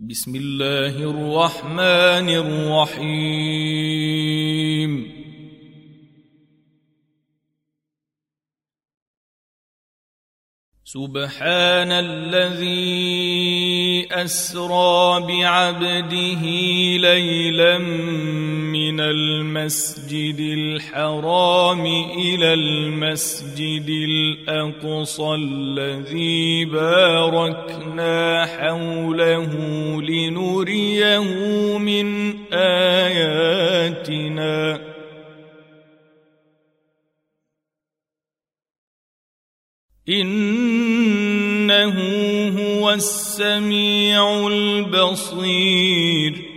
بسم الله الرحمن الرحيم. سبحان الذي أسرى بعبده ليلا من المسجد الحرام إلى المسجد الأقصى الذي باركنا حوله لنريه من آياتنا. إنه هو السميع البصير.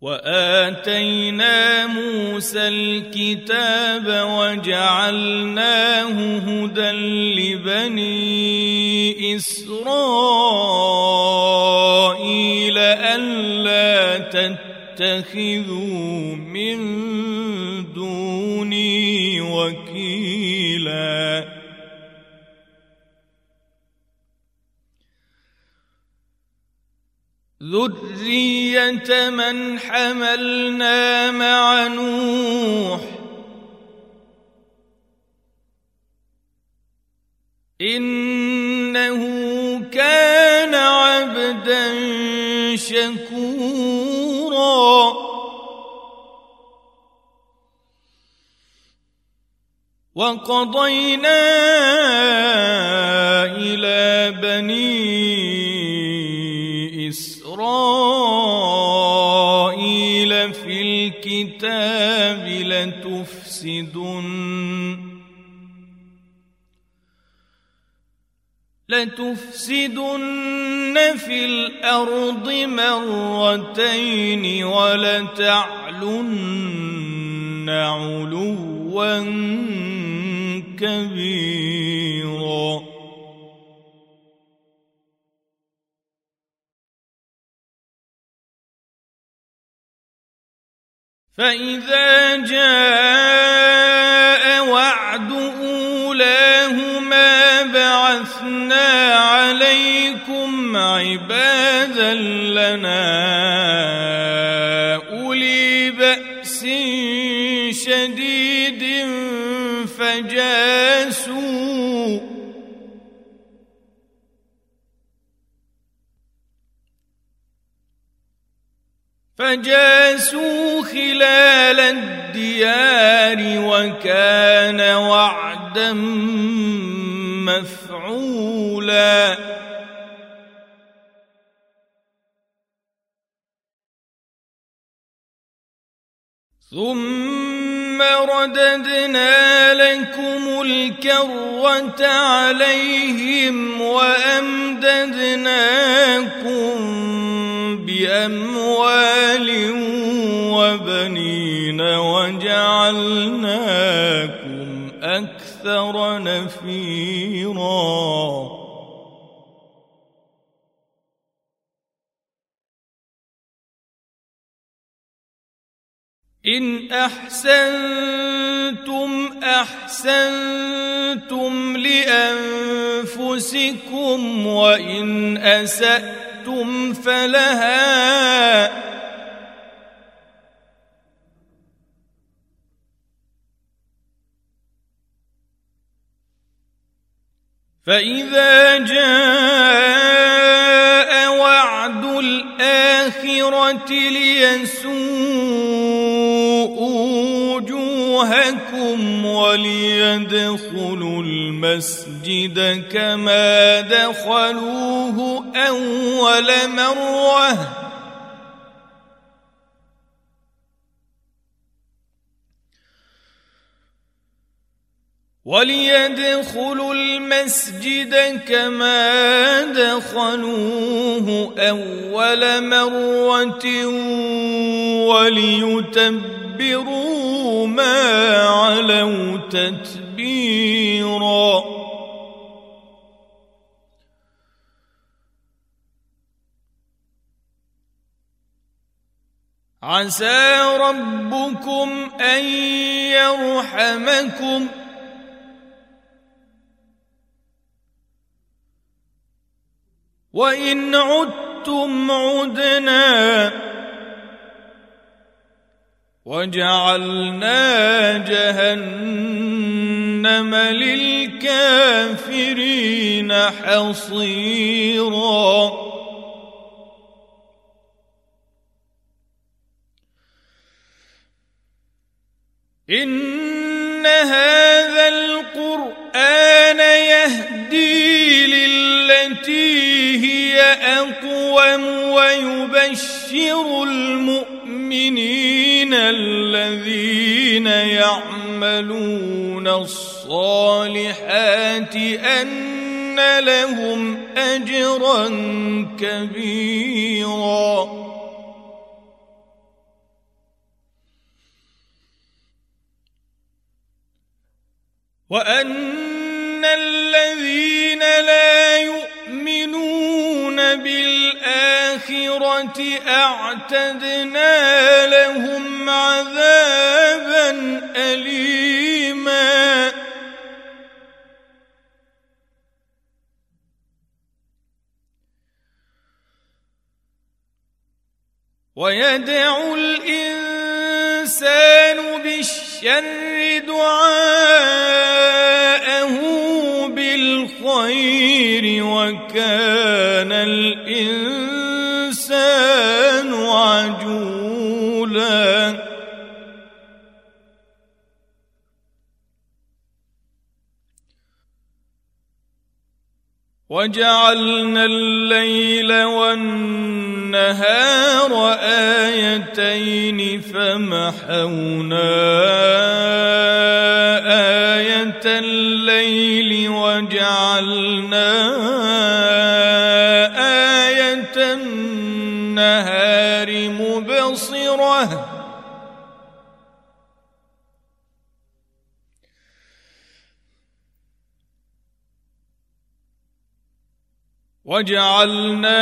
وآتينا موسى الكتاب وجعلناه هدى لبني إسرائيل ألا تتخذوا من دوني وكيلا ذريه من حملنا مع نوح انه كان عبدا شكورا وقضينا إلى بني الكتاب لتفسدن. لتفسدن في الأرض مرتين ولتعلن علوا كبيرا. فإذا جاء وعد أولاهما بعثنا عليكم عبادا لنا فجاسوا خلال الديار وكان وعدا مفعولا. ثم رددنا لكم الكرة عليهم وأمددناكم بأموال وبنين وجعلناكم أكثر نفيراً. إن أحسنتم أحسنتم لأنفسكم وإن أسأتم فلها فإذا جاء وعد الآخرة ليسوء وجوهكم وليدخلوا المسجد كما دخلوه أول مرة. وليدخلوا المسجد كما دخلوه أول مرة وليتبروا ما علوا تتبيرا. عسى ربكم أن يرحمكم. وإن عدتم عدنا وجعلنا جهنم للكافرين حصيراً. إن هذا القرآن يهدي للتي هي أقوم ويبشر المؤمنين الذين يعملون الصالحات أن لهم أجرا كبيرا. وأن الذين لا يؤمنون بالآخرة أعتدنا لهم عذابا اليما. ويدعو الإنسان بالشر دعاءه بالخير وكان الإنسان وجعلنا الليل والنهار آيتين فمحونا آية الليل وجعلنا آية النهار مبصرة وجعلنا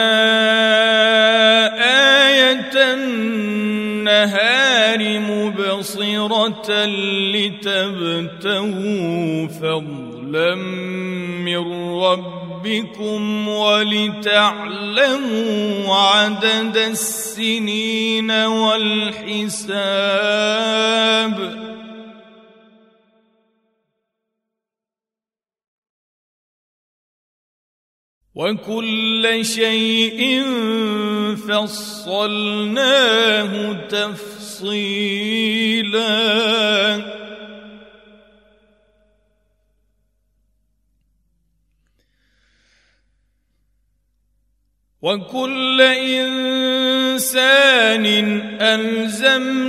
آية النهار مبصرة لتبتغوا فضلا من ربكم ولتعلموا عدد السنين والحساب وكل شيء فصلناه تفصيلا. وكل إنسان ألزمناه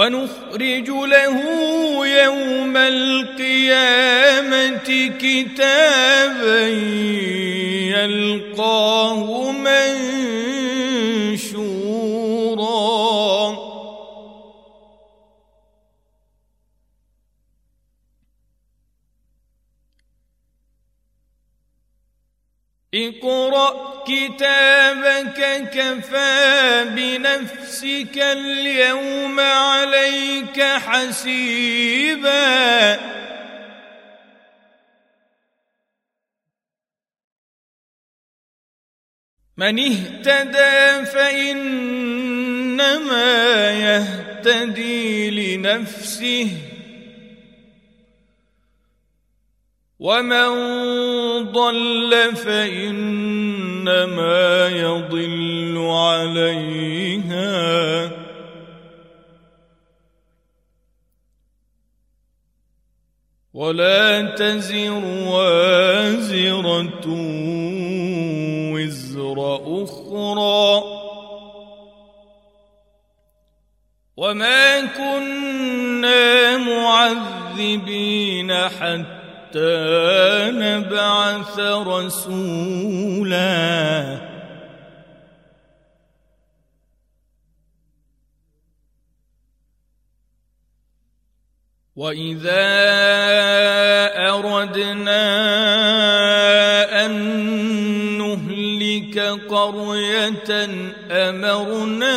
ونخرج له يوم القيامة كتابا يلقاه منشورا اقرأ كتابك كفى بنفسك اليوم عليك حسيبا. من اهتدى فإنما يهتدي لنفسه. ومن ضل فانما يضل عليها ولا تزر وازره وزر أخرى وما كنا معذبين حتى حتى نبعث رسولا. واذا اردنا ان نهلك قرية أمرنا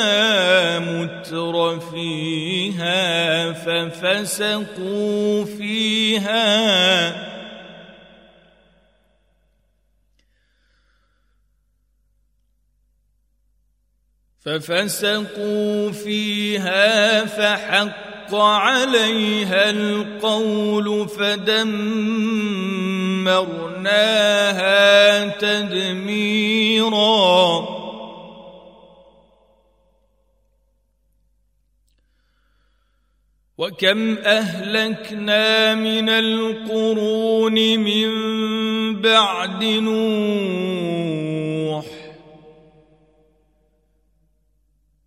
متر فيها ففسقوا فيها ففسقوا فيها فحق عليها القول فدمرناها تدميرا. وكم أهلكنا من القرون من بعد نوح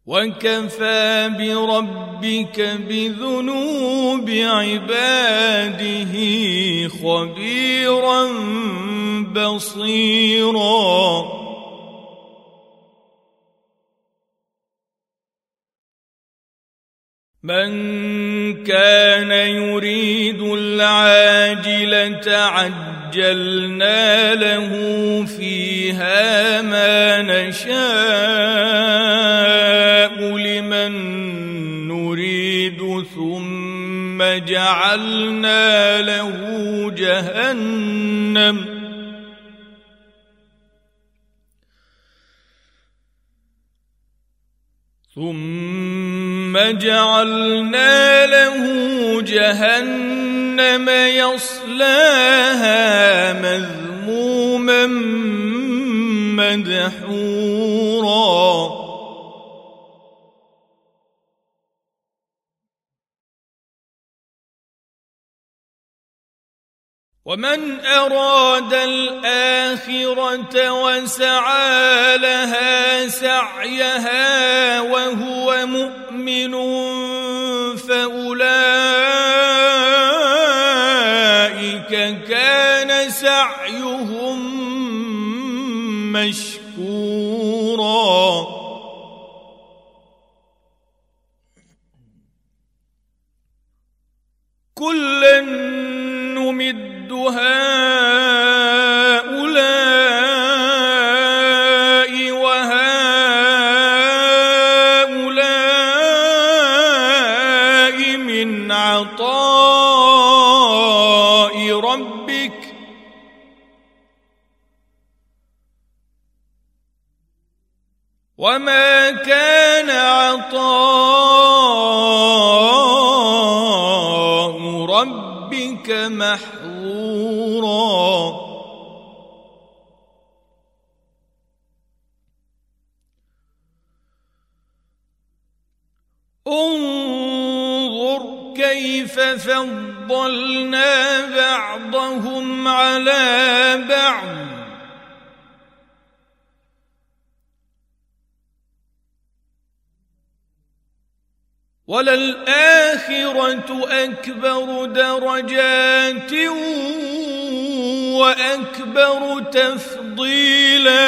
وكفى بربك بذنوب عباده خبيرا بصيرا. من كان يريد العاجلة عجلنا له فيها ما نشاء. لمن نريد ثم جعلنا له جهنم ثم جعلنا له جهنم يصلاها مذموما مدحورا ومن أراد الآخرة وسعى لها سعيها وهو مؤمن فأولئك كان سعيهم مشكورا محظورا. انظر كيف فضلنا بعضهم على بعض. وللآخرة أكبر درجات وأكبر تفضيلا.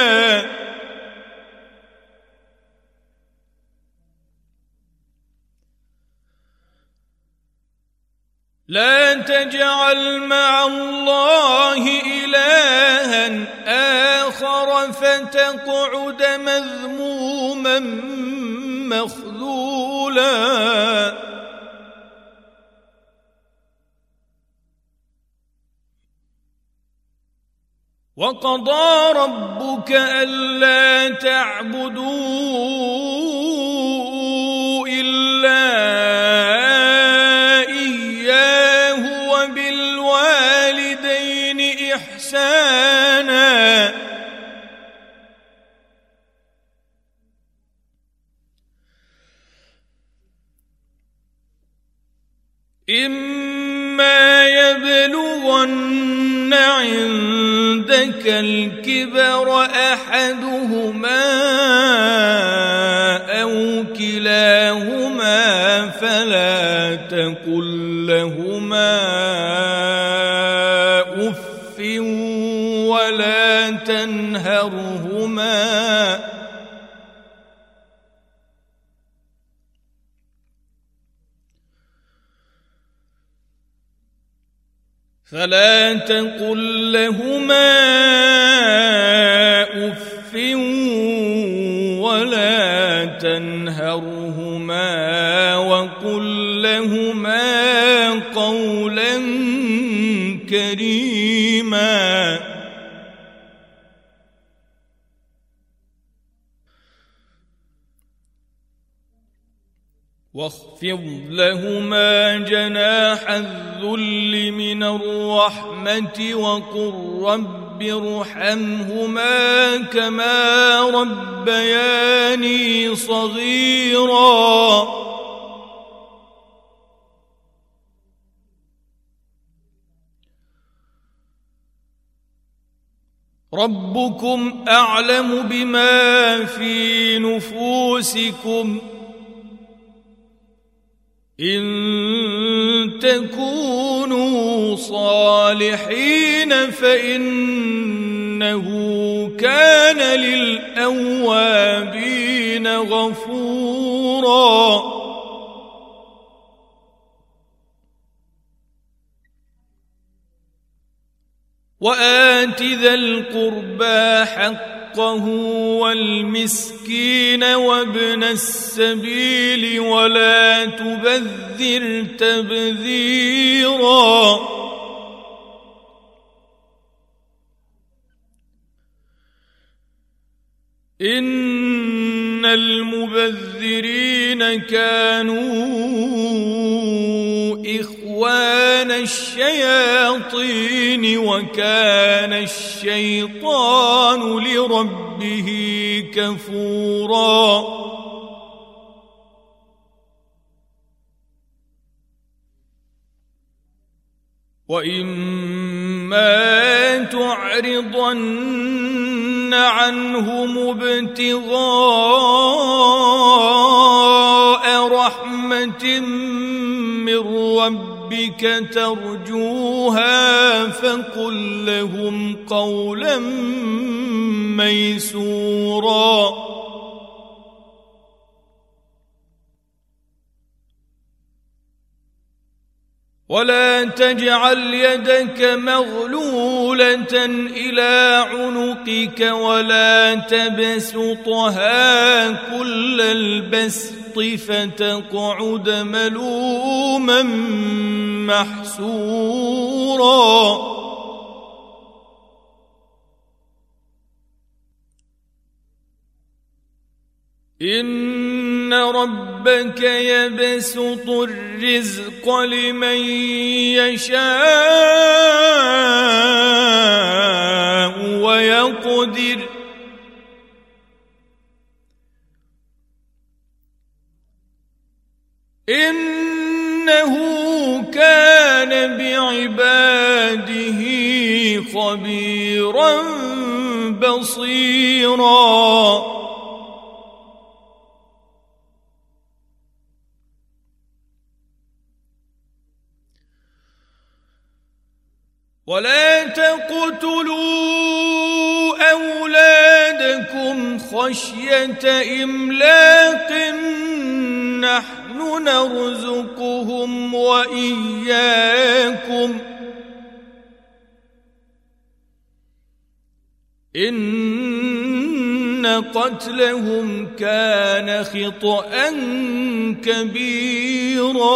لا تجعل مع الله إلها آخر فتقعد مذموما مخذولا. وقضى ربك ألا تعبدوا إلا إياه وبالوالدين إحسانا. إما يبلغن عندك الكبر أحدهما أو كلاهما فلا تقل لهما أف ولا تنهرهما فلا تقل لهما أف واخفض لهما جناح الذل من الرحمة وقل رب ارحمهما كما ربياني صغيرا. ربكم أعلم بما في نفوسكم إن تكونوا صالحين فإنه كان للأوابين غفورا. وآت ذا القربى حق حقه والمسكين وابن السبيل ولا تبذر تبذيرا. إن المبذرين كانوا اخوان الشياطين وكان الشيطان لربه كفورا. واما تعرضن عنهم ابتغاء رحمه من ربك ربك ترجوها فقل لهم قولا ميسورا. ولا تجعل يدك مغلوله إلى عنقك ولا تبسطها كل البسط فتقعد ملوما محسورا. ان ربك يبسط الرزق لمن يشاء ويقدر انه كان بعباده خبيرا بصيرا ولا تقتلوا أولادكم خشية إملاق نحن نرزقهم وإياكم إن قتلهم كان خطا كبيرا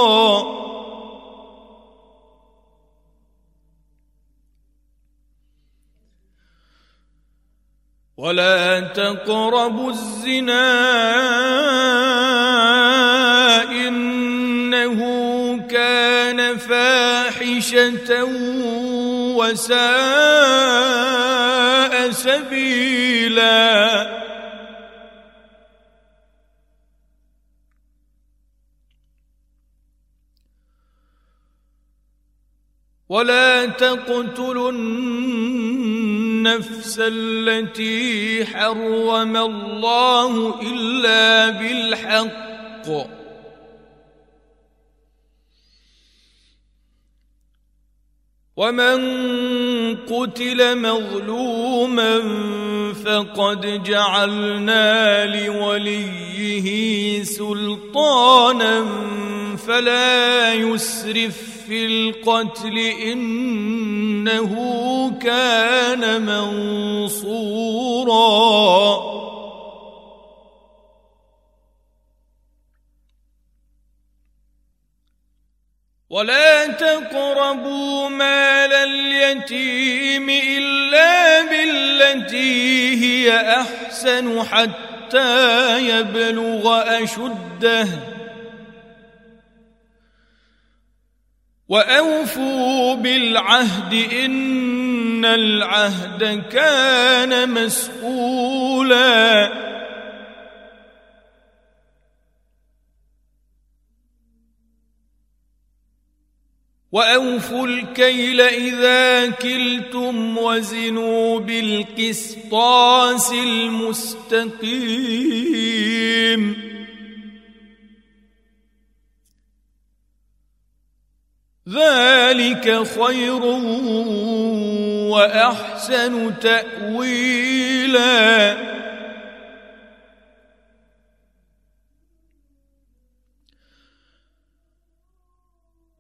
ولا تقربوا الزنا فاحشة وساء سبيلا. ولا تقتلوا النفس التي حرم الله إلا بالحق. ومن قتل مظلوما فقد جعلنا لوليه سلطانا فلا يسرف في القتل إنه كان منصورا. ولا تقربوا مال اليتيم إلا بالتي هي أحسن حتى يبلغ أشده. وأوفوا بالعهد إن العهد كان مسؤولا. وأوفوا الكيل إذا كلتم وزنوا بالقسطاس المستقيم. ذلك خير وأحسن تأويلا.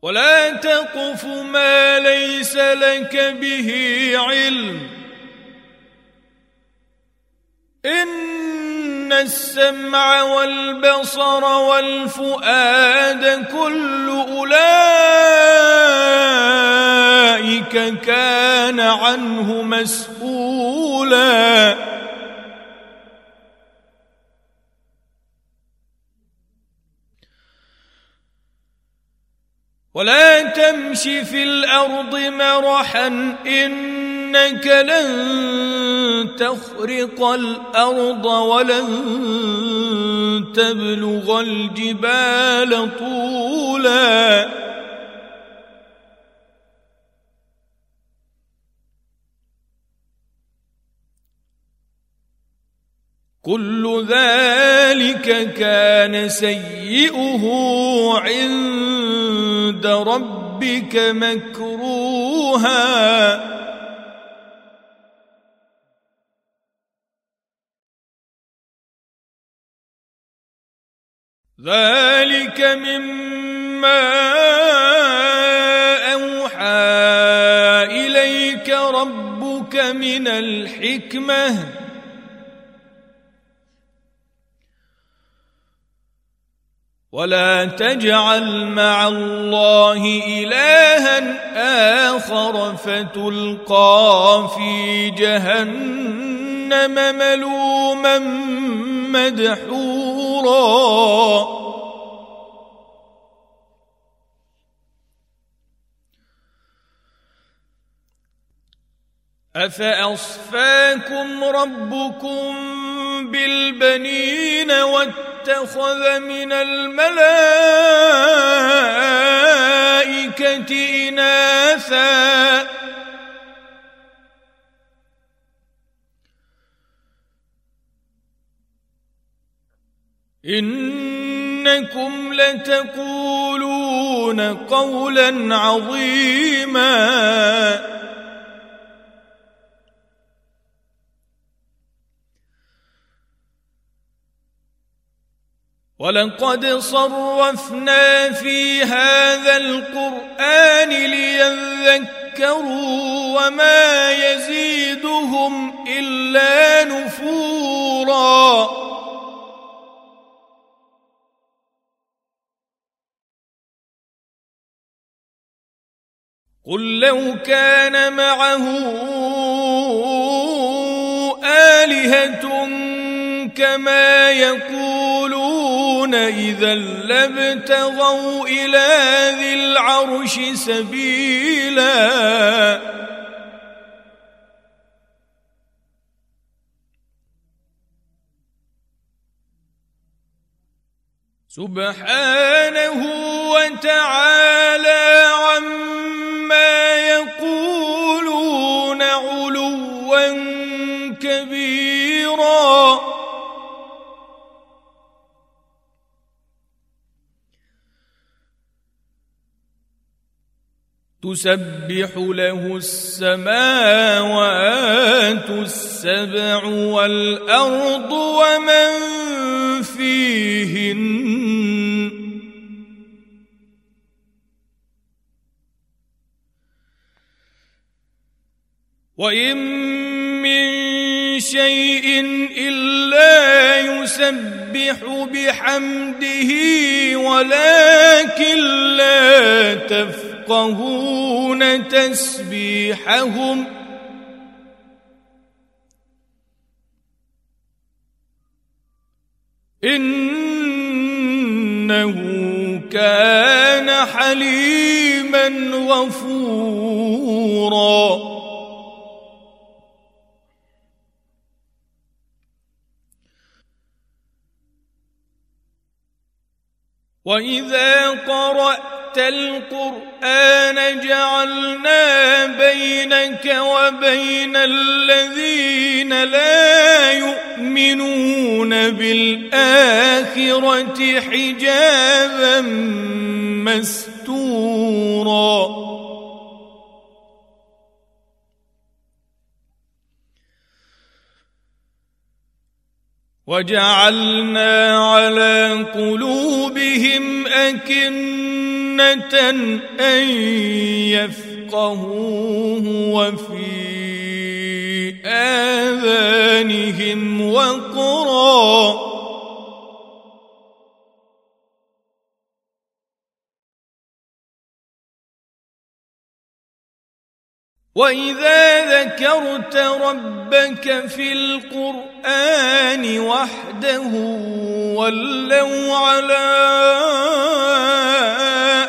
ولا تقف ما ليس لك به علم. السمع والبصر والفؤاد كل أولئك كان عنه مسؤولا. ولا تمش في الأرض مرحا انك لن تخرق الأرض ولن تبلغ الجبال طولا. كل ذلك كان سيئه عند ربك مكروها. ذلك مما أوحى إليك ربك من الحكمة. ولا تجعل مع الله إلها آخر فتلقى في جهنم ملوما مدحورا. افاصفاكم ربكم بالبنين والتقوى اتخذ من الملائكة إناثا إنكم لتقولون قولا عظيما. ولقد صرفنا في هذا القرآن ليذكروا وما يزيدهم إلا نفورا. قل لو كان معه آلهة كما يقولون إذا لابتغوا إلى ذي العرش سبيلا. سبحانه وتعالى عما تسبح له السماوات السبع والأرض ومن فيهن وإن من شيء إلا يسبح بحمده ولكن لا تفقهون تسبيحهم. إنه كان حليما غفورا. وإذا قرأت القرآن جعلنا بينك وبين الذين لا يؤمنون بالآخرة حجابا مستورا. وجعلنا على قلوبهم أكنة أن يفقهوه وفي آذانهم وقرا واذا ذكرت ربك في القران وحده ولوا على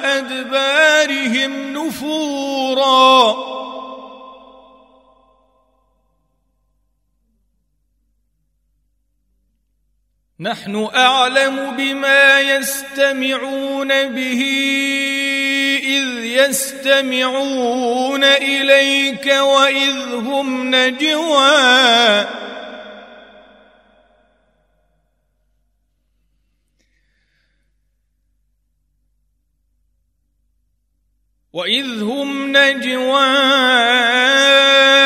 ادبارهم نفورا نحن أعلم بما يستمعون به إذ يستمعون إليك وإذ هم نجوى. وإذ هم نجوى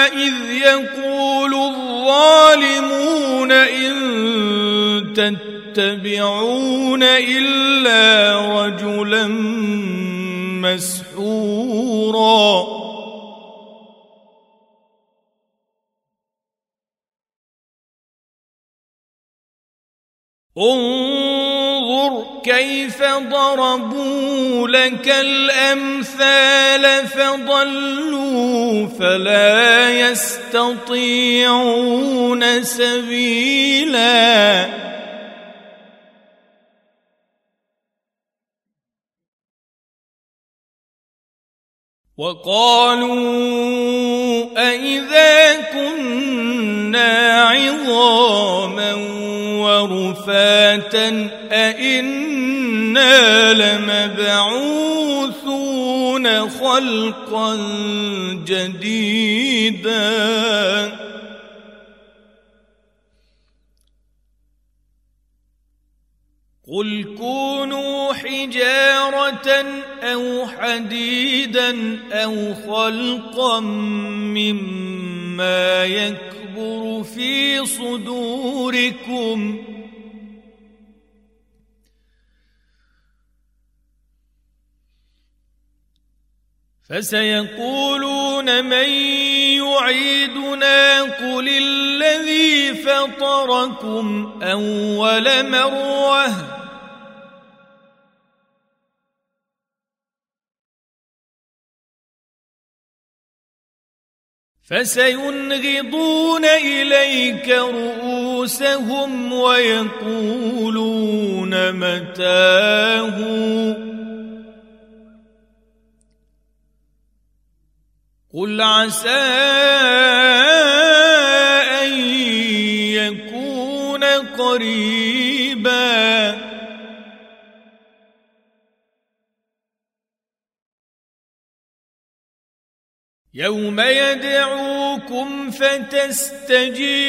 إذ يقول الظالمون إن تتبعون إلا رجلا مسحورا. انظر كيف ضربوا لك الأمثال فضلوا فلا يستطيعون سبيلا. وقالوا أإذا كنا عظاما ورفاتا أإنا لمبعوثون خلقا جديدا قل كونوا حجاره أو حديدا أو خلقا مما يكبر في صدوركم فسيقولون من يعيدنا قل الذي فطركم أول مرة فسينغضون إليك رؤوسهم ويقولون متاه قل عسى ان يكون قريبا يوم يدعوكم فتستجيبون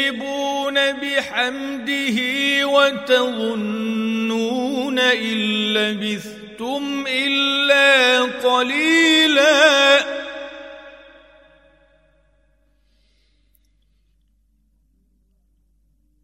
بحمده وتظنون ان لبثتم الا قليلا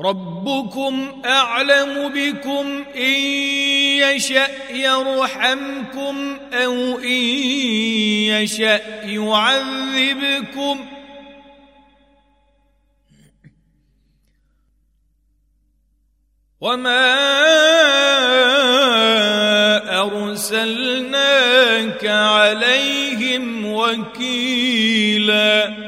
ربكم أعلم بكم إن يشأ يرحمكم أو إن يشأ يعذبكم ۖ. وما ارسلناك عليهم وكيلا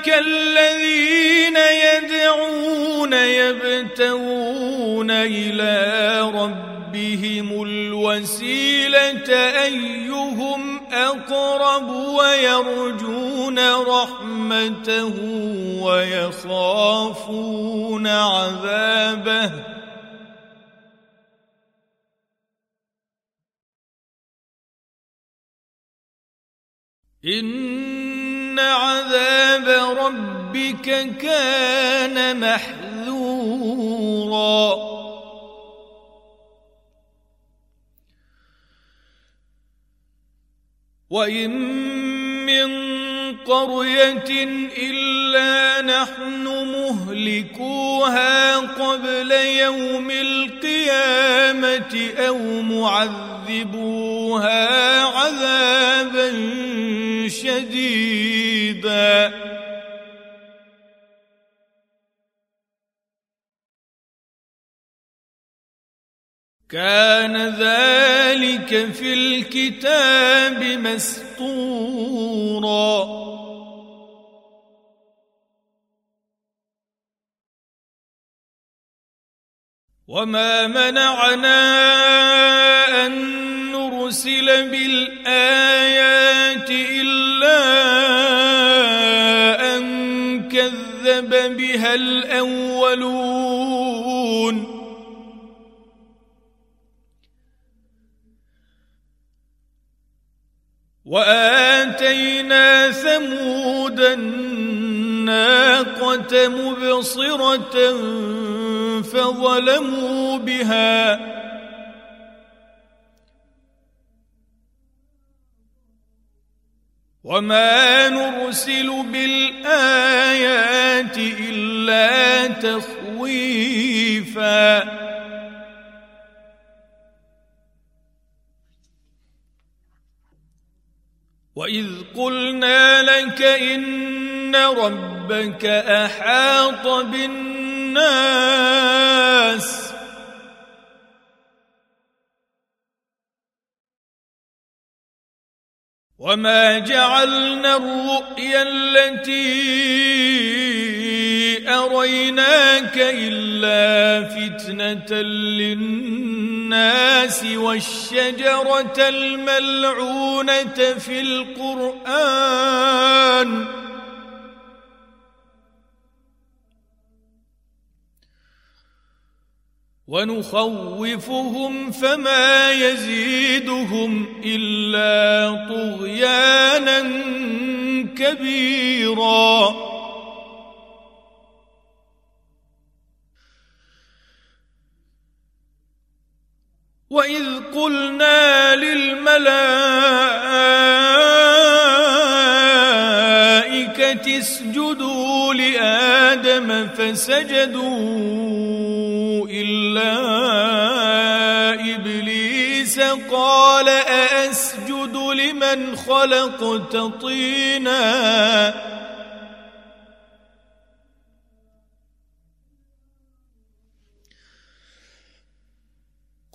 اولئك الذين يدعون يبتغون إلى ربهم الوسيلة أيهم أقرب ويرجون رحمته ويخافون عذابه ان عذاب ربك كان محذورا. وان من قريه الا نحن مهلكوها قبل يوم القيامه أو معذبوها عذابا شديدا. كان ذلك في الكتاب مسطورا وما منعنا أن نرسل بالآيات إلا أن كذب بها الأولون. وآتينا ثمود الناقة مبصرة فظلموا بها. وما نرسل بالآيات إلا تخويفا واذ قلنا لك ان ربك احاط بالناس وما جعلنا الرؤيا التي أريناك إلا فتنة للناس والشجرة الملعونة في القرآن. ونخوفهم فما يزيدهم إلا طغيانا كبيراً. اسجدوا لآدم فسجدوا إلا إبليس قال أأسجد لمن خلقت طيناً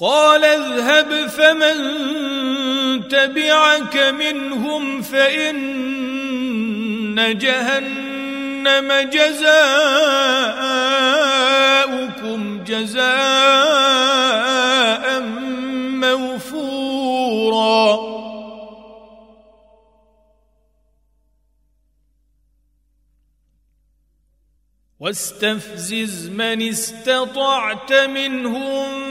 قال اذهب فمن تبعك منهم فإن جهنم جزاؤكم جزاء موفورا. واستفزز من استطعت منهم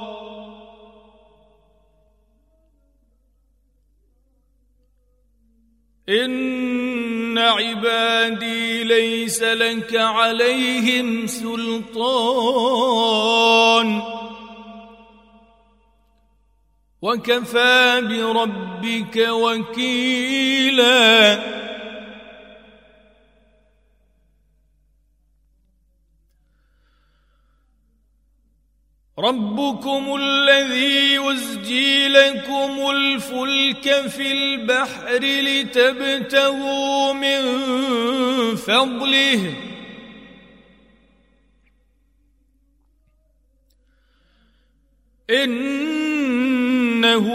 ان عبادي ليس لك عليهم سلطان وكفى بربك وكيلا ربكم الذي يزجي لكم الفلك في البحر لتبتغوا من فضله. إنه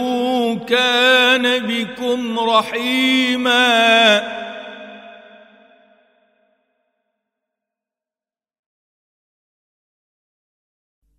كان بكم رحيما.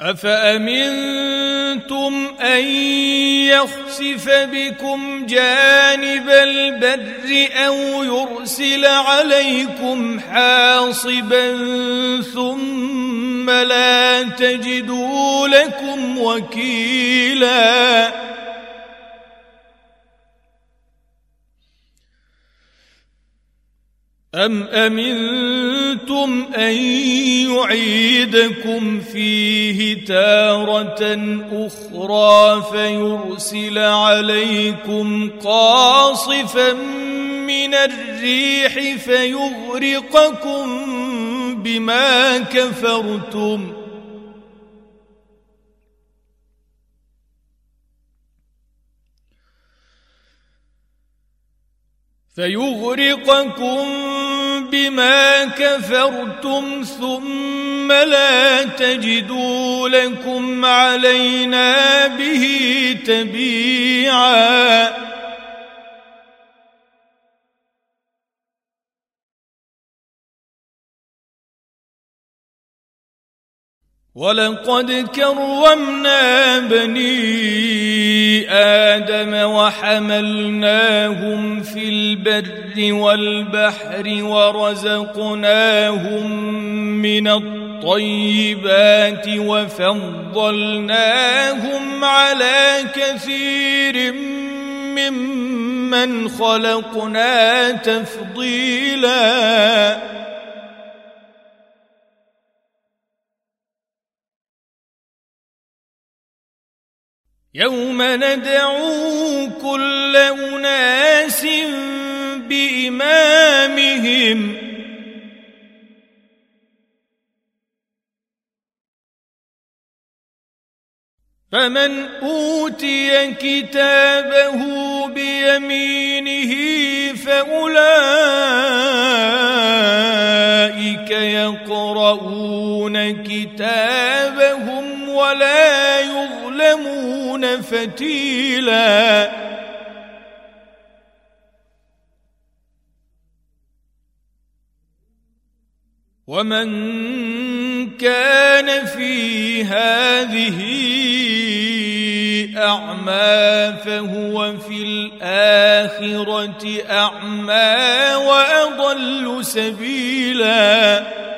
أفأمنتم أن يخسف بكم جانب البر أو يرسل عليكم حاصبا ثم لا تجدوا لكم وكيلا؟ أم أمنتم أن يعيدكم فيه تارة أخرى فيرسل عليكم قاصفا من الريح فيغرقكم بما كفرتم فيغرقكم بما كفرتم ثم لا تجدوا لكم علينا به تبيعا ولقد كرمنا بني آدم وحملناهم في البر والبحر ورزقناهم من الطيبات وفضلناهم على كثير ممن خلقنا تفضيلا يوم ندعو كل أناس بإمامهم. فمن أوتي كتابه بيمينه فأولئك يقرؤون كتابهم ولا فتيلا. ومن كان في هذه أعمى فهو في الآخرة أعمى وأضل سبيلا.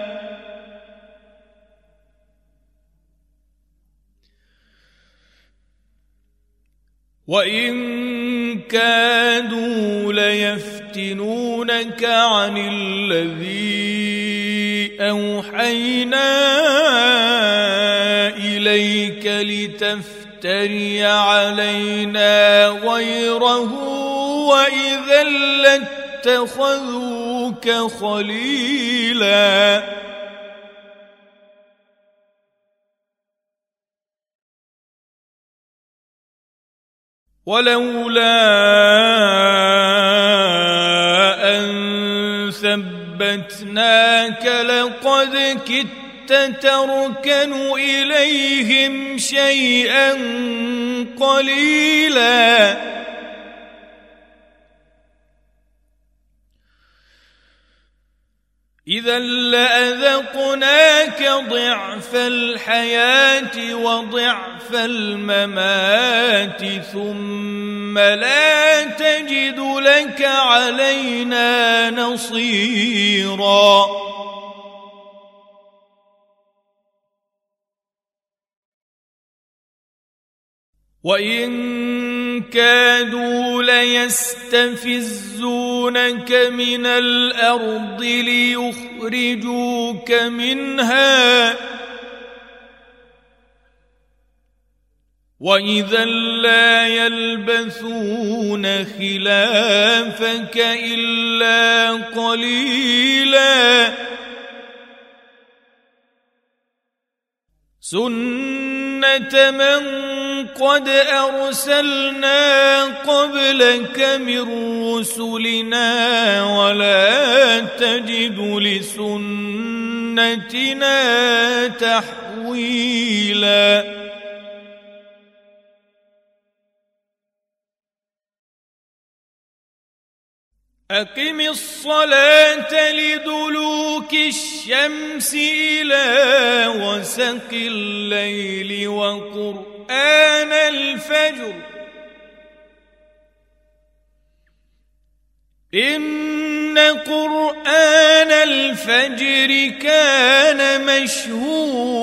وإن كادوا ليفتنونك عن الذي أوحينا إليك لتفتن يفتري علينا غيره واذا لاتخذوك خليلا ولولا أن ثبتناك لقد كدت تركن إليهم شيئا قليلا. إذا لأذقناك ضعف الحياة وضعف الممات ثم لا تجد لك علينا نصيرا. وإن كادوا ليستفزونك من الأرض ليخرجوك منها. واذا لا يلبثون خلافك الا قليلا. سنه من قد أرسلنا قبلك من رسلنا ولا تجد لسنتنا تحويلا أقم الصلاة لدلوك الشمس إلى وسق الليل وقرآن قرآن الفجر. إن قرآن الفجر كان مشهودا.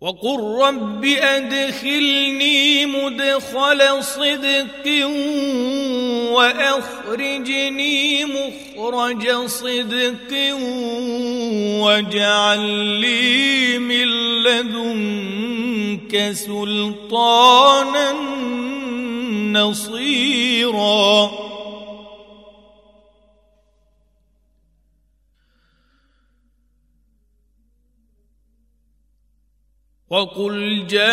وقل رب أدخلني مدخل صدق وأخرجني مخرج صدق واجعل لي من لدنك سلطانا نصيراً وقل جاء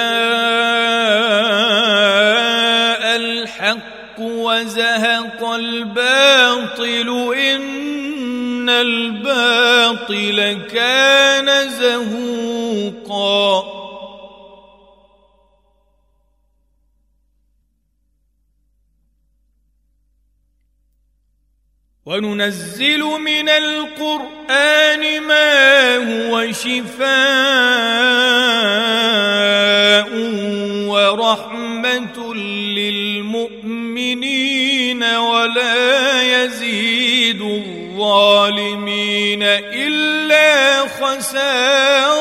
الحق وزهق الباطل إن الباطل كان زهوقا وننزل من القرآن ما هو شفاء ورحمة للمؤمنين ولا يزيد الظالمين إلا خساراً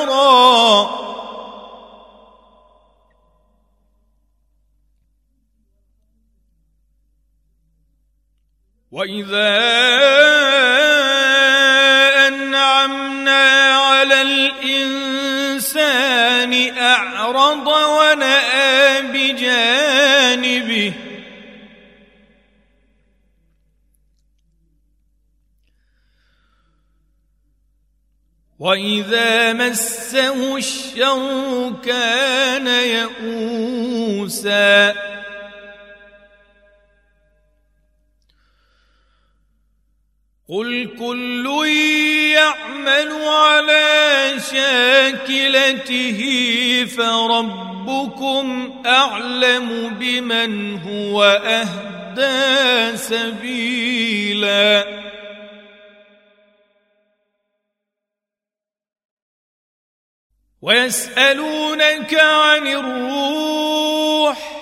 واذا انعمنا على الانسان اعرض وناى بجانبه واذا مسه الشر كان يئوسا قل كل يعمل على شاكلته فربكم اعلم بمن هو اهدى سبيلا ويسالونك عن الروح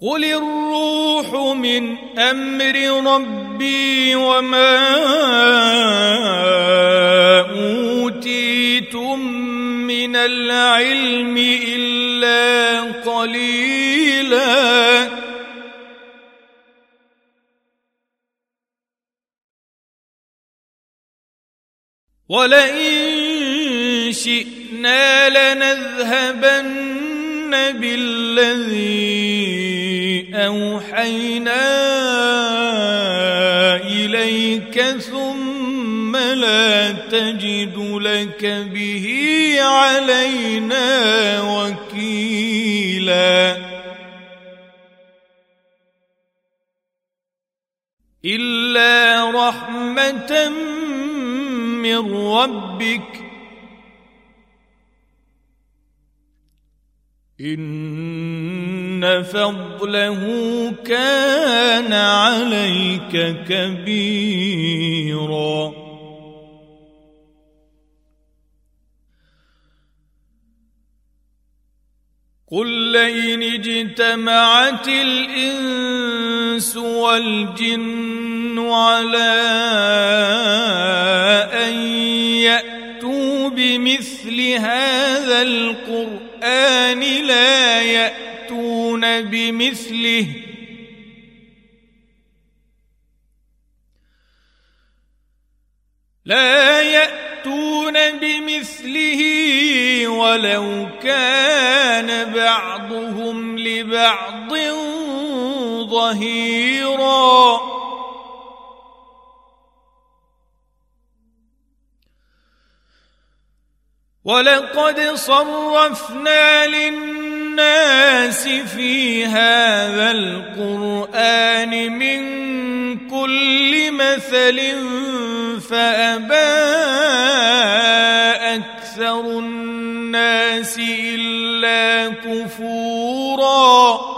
قل الروح من أمر ربي وما اوتيتم من العلم الا قليلا ولئن شئنا لنذهبن بالذي أوحينا إليك ثم لا تجد لك به علينا وكيلا إلا رحمة من ربك إن فضله كان عليك كبيرا. قل لئن اجتمعت الإنس والجن على أن يأتوا بمثل هذا القرآن القرآن لا يأتون بمثله. لا يأتون بمثله ولو كان بعضهم لبعض ظهيراً. ولقد صرفنا للناس في هذا القرآن من كل مثل فأبى أكثر الناس إلا كفوراً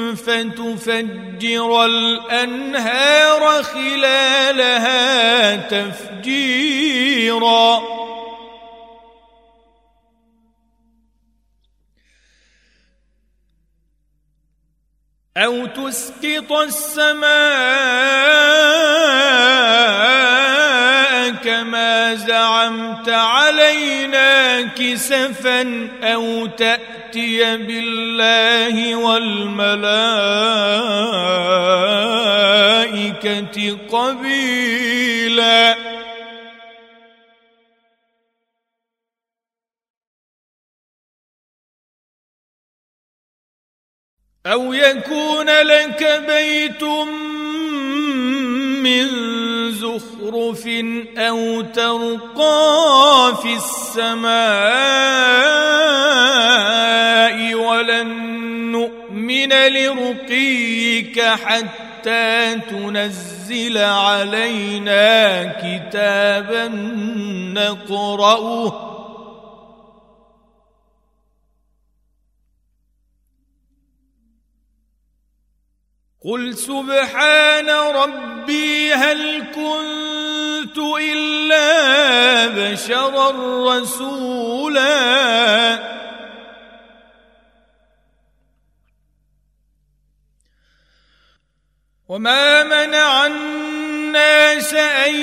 فتفجر الانهار خلالها تفجيرا أو تسقط السماء كما زعمت علينا كسفا أو تاتي يأتي بالله والملائكة قبيلا. أو يكون لك بيت من زخرف أو ترقى في السماء ولن نؤمن لرقيك حتى تنزل علينا كتابا نقرأه قل سبحان ربي هل كنت الا بشرا رسولا وما منع الناس ان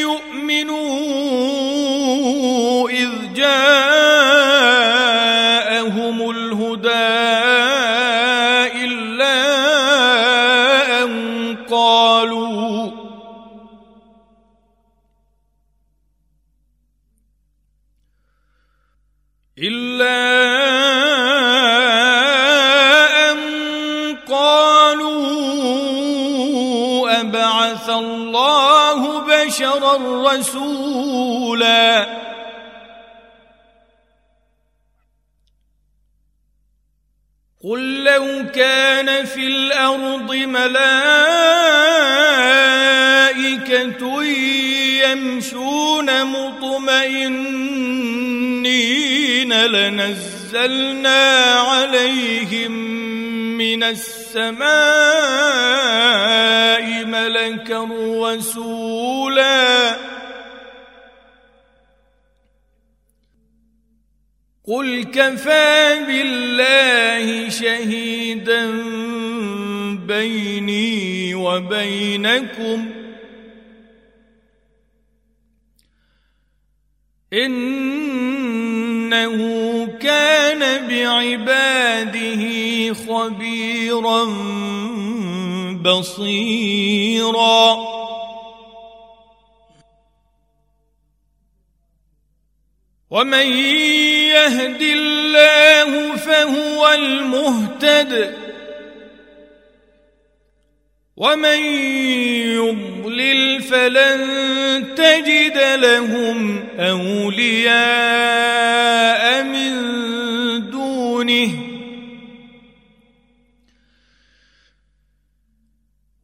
يؤمنوا اذ جاءهم بشرا رسولا قل لو كان في الأرض ملائكة يمشون مطمئنين لنزلنا عليهم من السماء ملكا رسولا. قل كفى بالله شهيدا بيني وبينكم. إنه كان بعباده خبيرا بصيرا. ومن يهد الله فهو المهتد. ومن يضلل فلن تجد لهم أولياء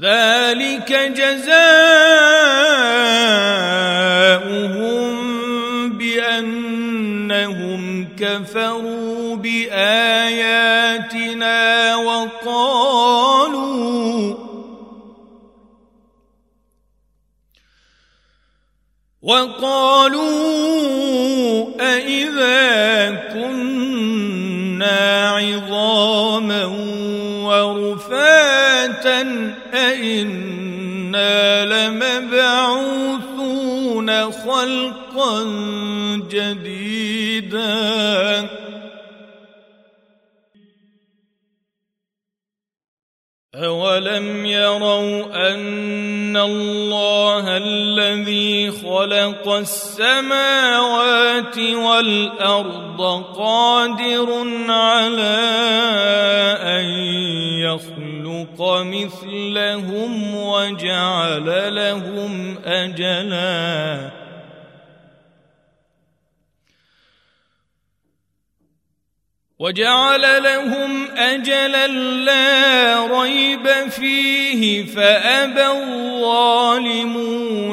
ذلك جزاؤهم بأنهم كفروا بآياتنا وقالوا وقالوا أإذا كنا عظاما ورفاتا أئنا لمبعوثون خلقا جديدا أولم يروا أن الله الذي خلق السماوات والأرض قادر على أن يخلق مثلهم وجعل لهم أجلاً وجعل لهم أجلا لا ريب فيه فأبى الظالمون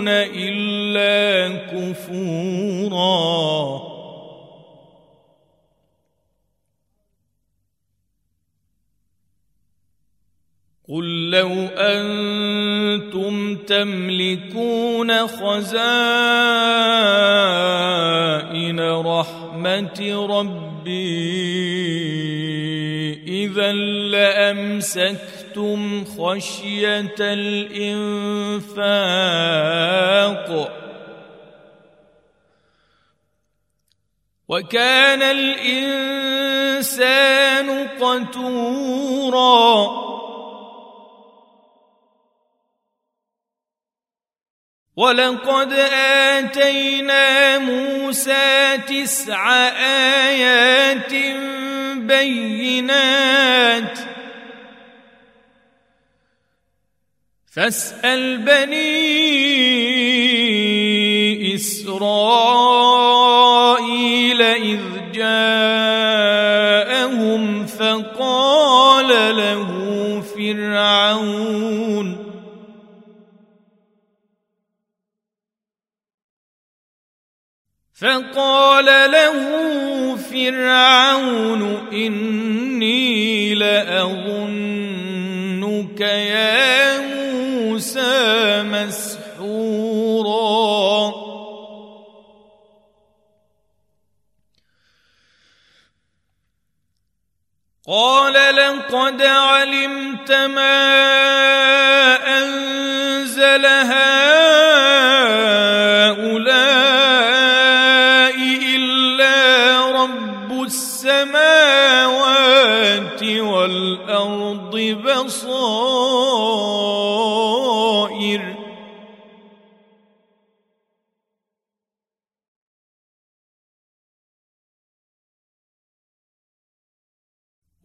إلا كفورا. قل لو أنتم تملكون خزائن رحمة ربكم إذا لأمسكتم خشية الإنفاق وكان الإنسان قتوراً ولقد اتينا موسى تسع ايات بينات فاسال بني اسرائيل اذ جاءهم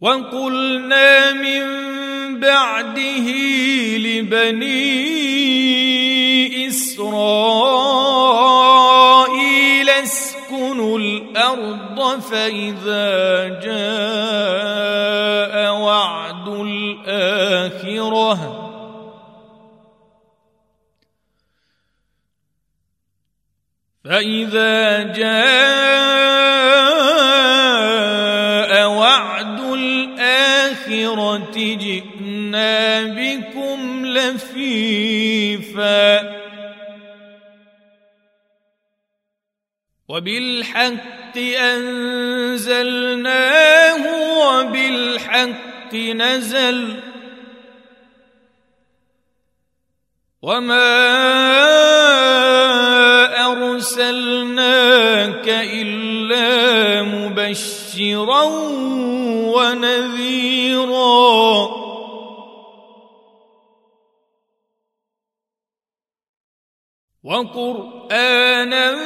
وقلنا من بعده لبني إسرائيل اسكنوا الأرض فإذا جاء وعد الآخرة. فإذا جاء بكم لفيفاً وبالحق أنزلناه وبالحق نزل. وما أرسلناك إلا مبشرا ونذيرا. وقرآنا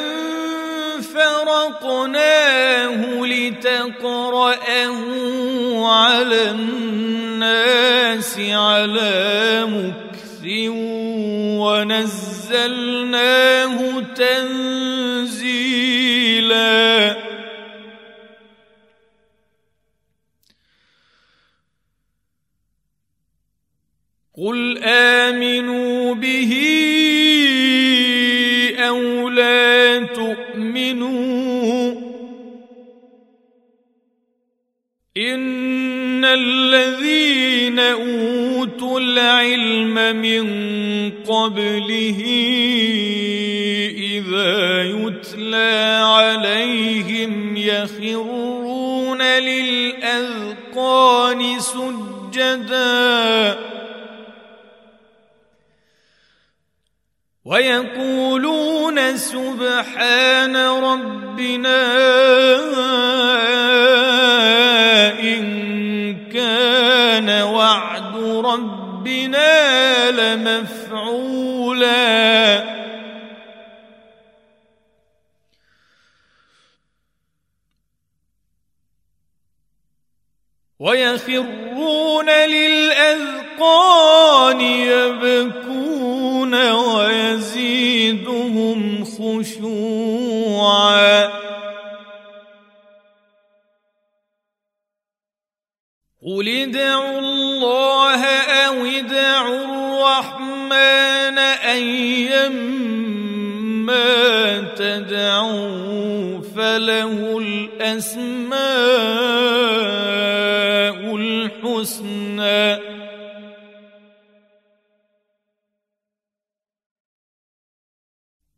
فرقناه لتقرأه على الناس على مكث ونزلناه تنزيلا. قل آمنوا به إن الذين أوتوا العلم من قبله إذا يتلى عليهم يخرون للأذقان سجداً ويقولون سبحان ربنا إن كان وعد ربنا لمفعولا. ويخرون للأذقان يبكون ويزيدهم خشوعا قل ادعوا الله أو ادعوا الرحمن ايما تدعوا فله الاسماء الحسنى.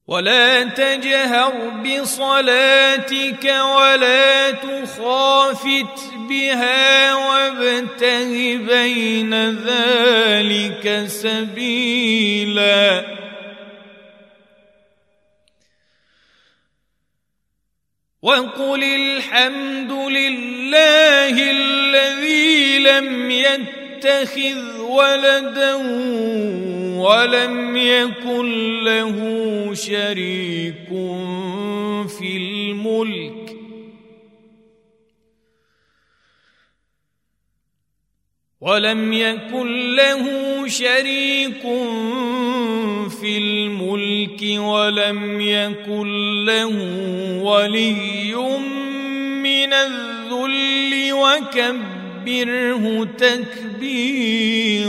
ولا تجهر بصلاتك ولا تخافت بها وابتغ بين ذلك سبيلا. وقل الحمد لله الذي لم يتخذ ولدا ولم يكن له شريك في الملك. ولم يكن له شريك في الملك ولم يكن له ولي من الذل وكبره تكبيرا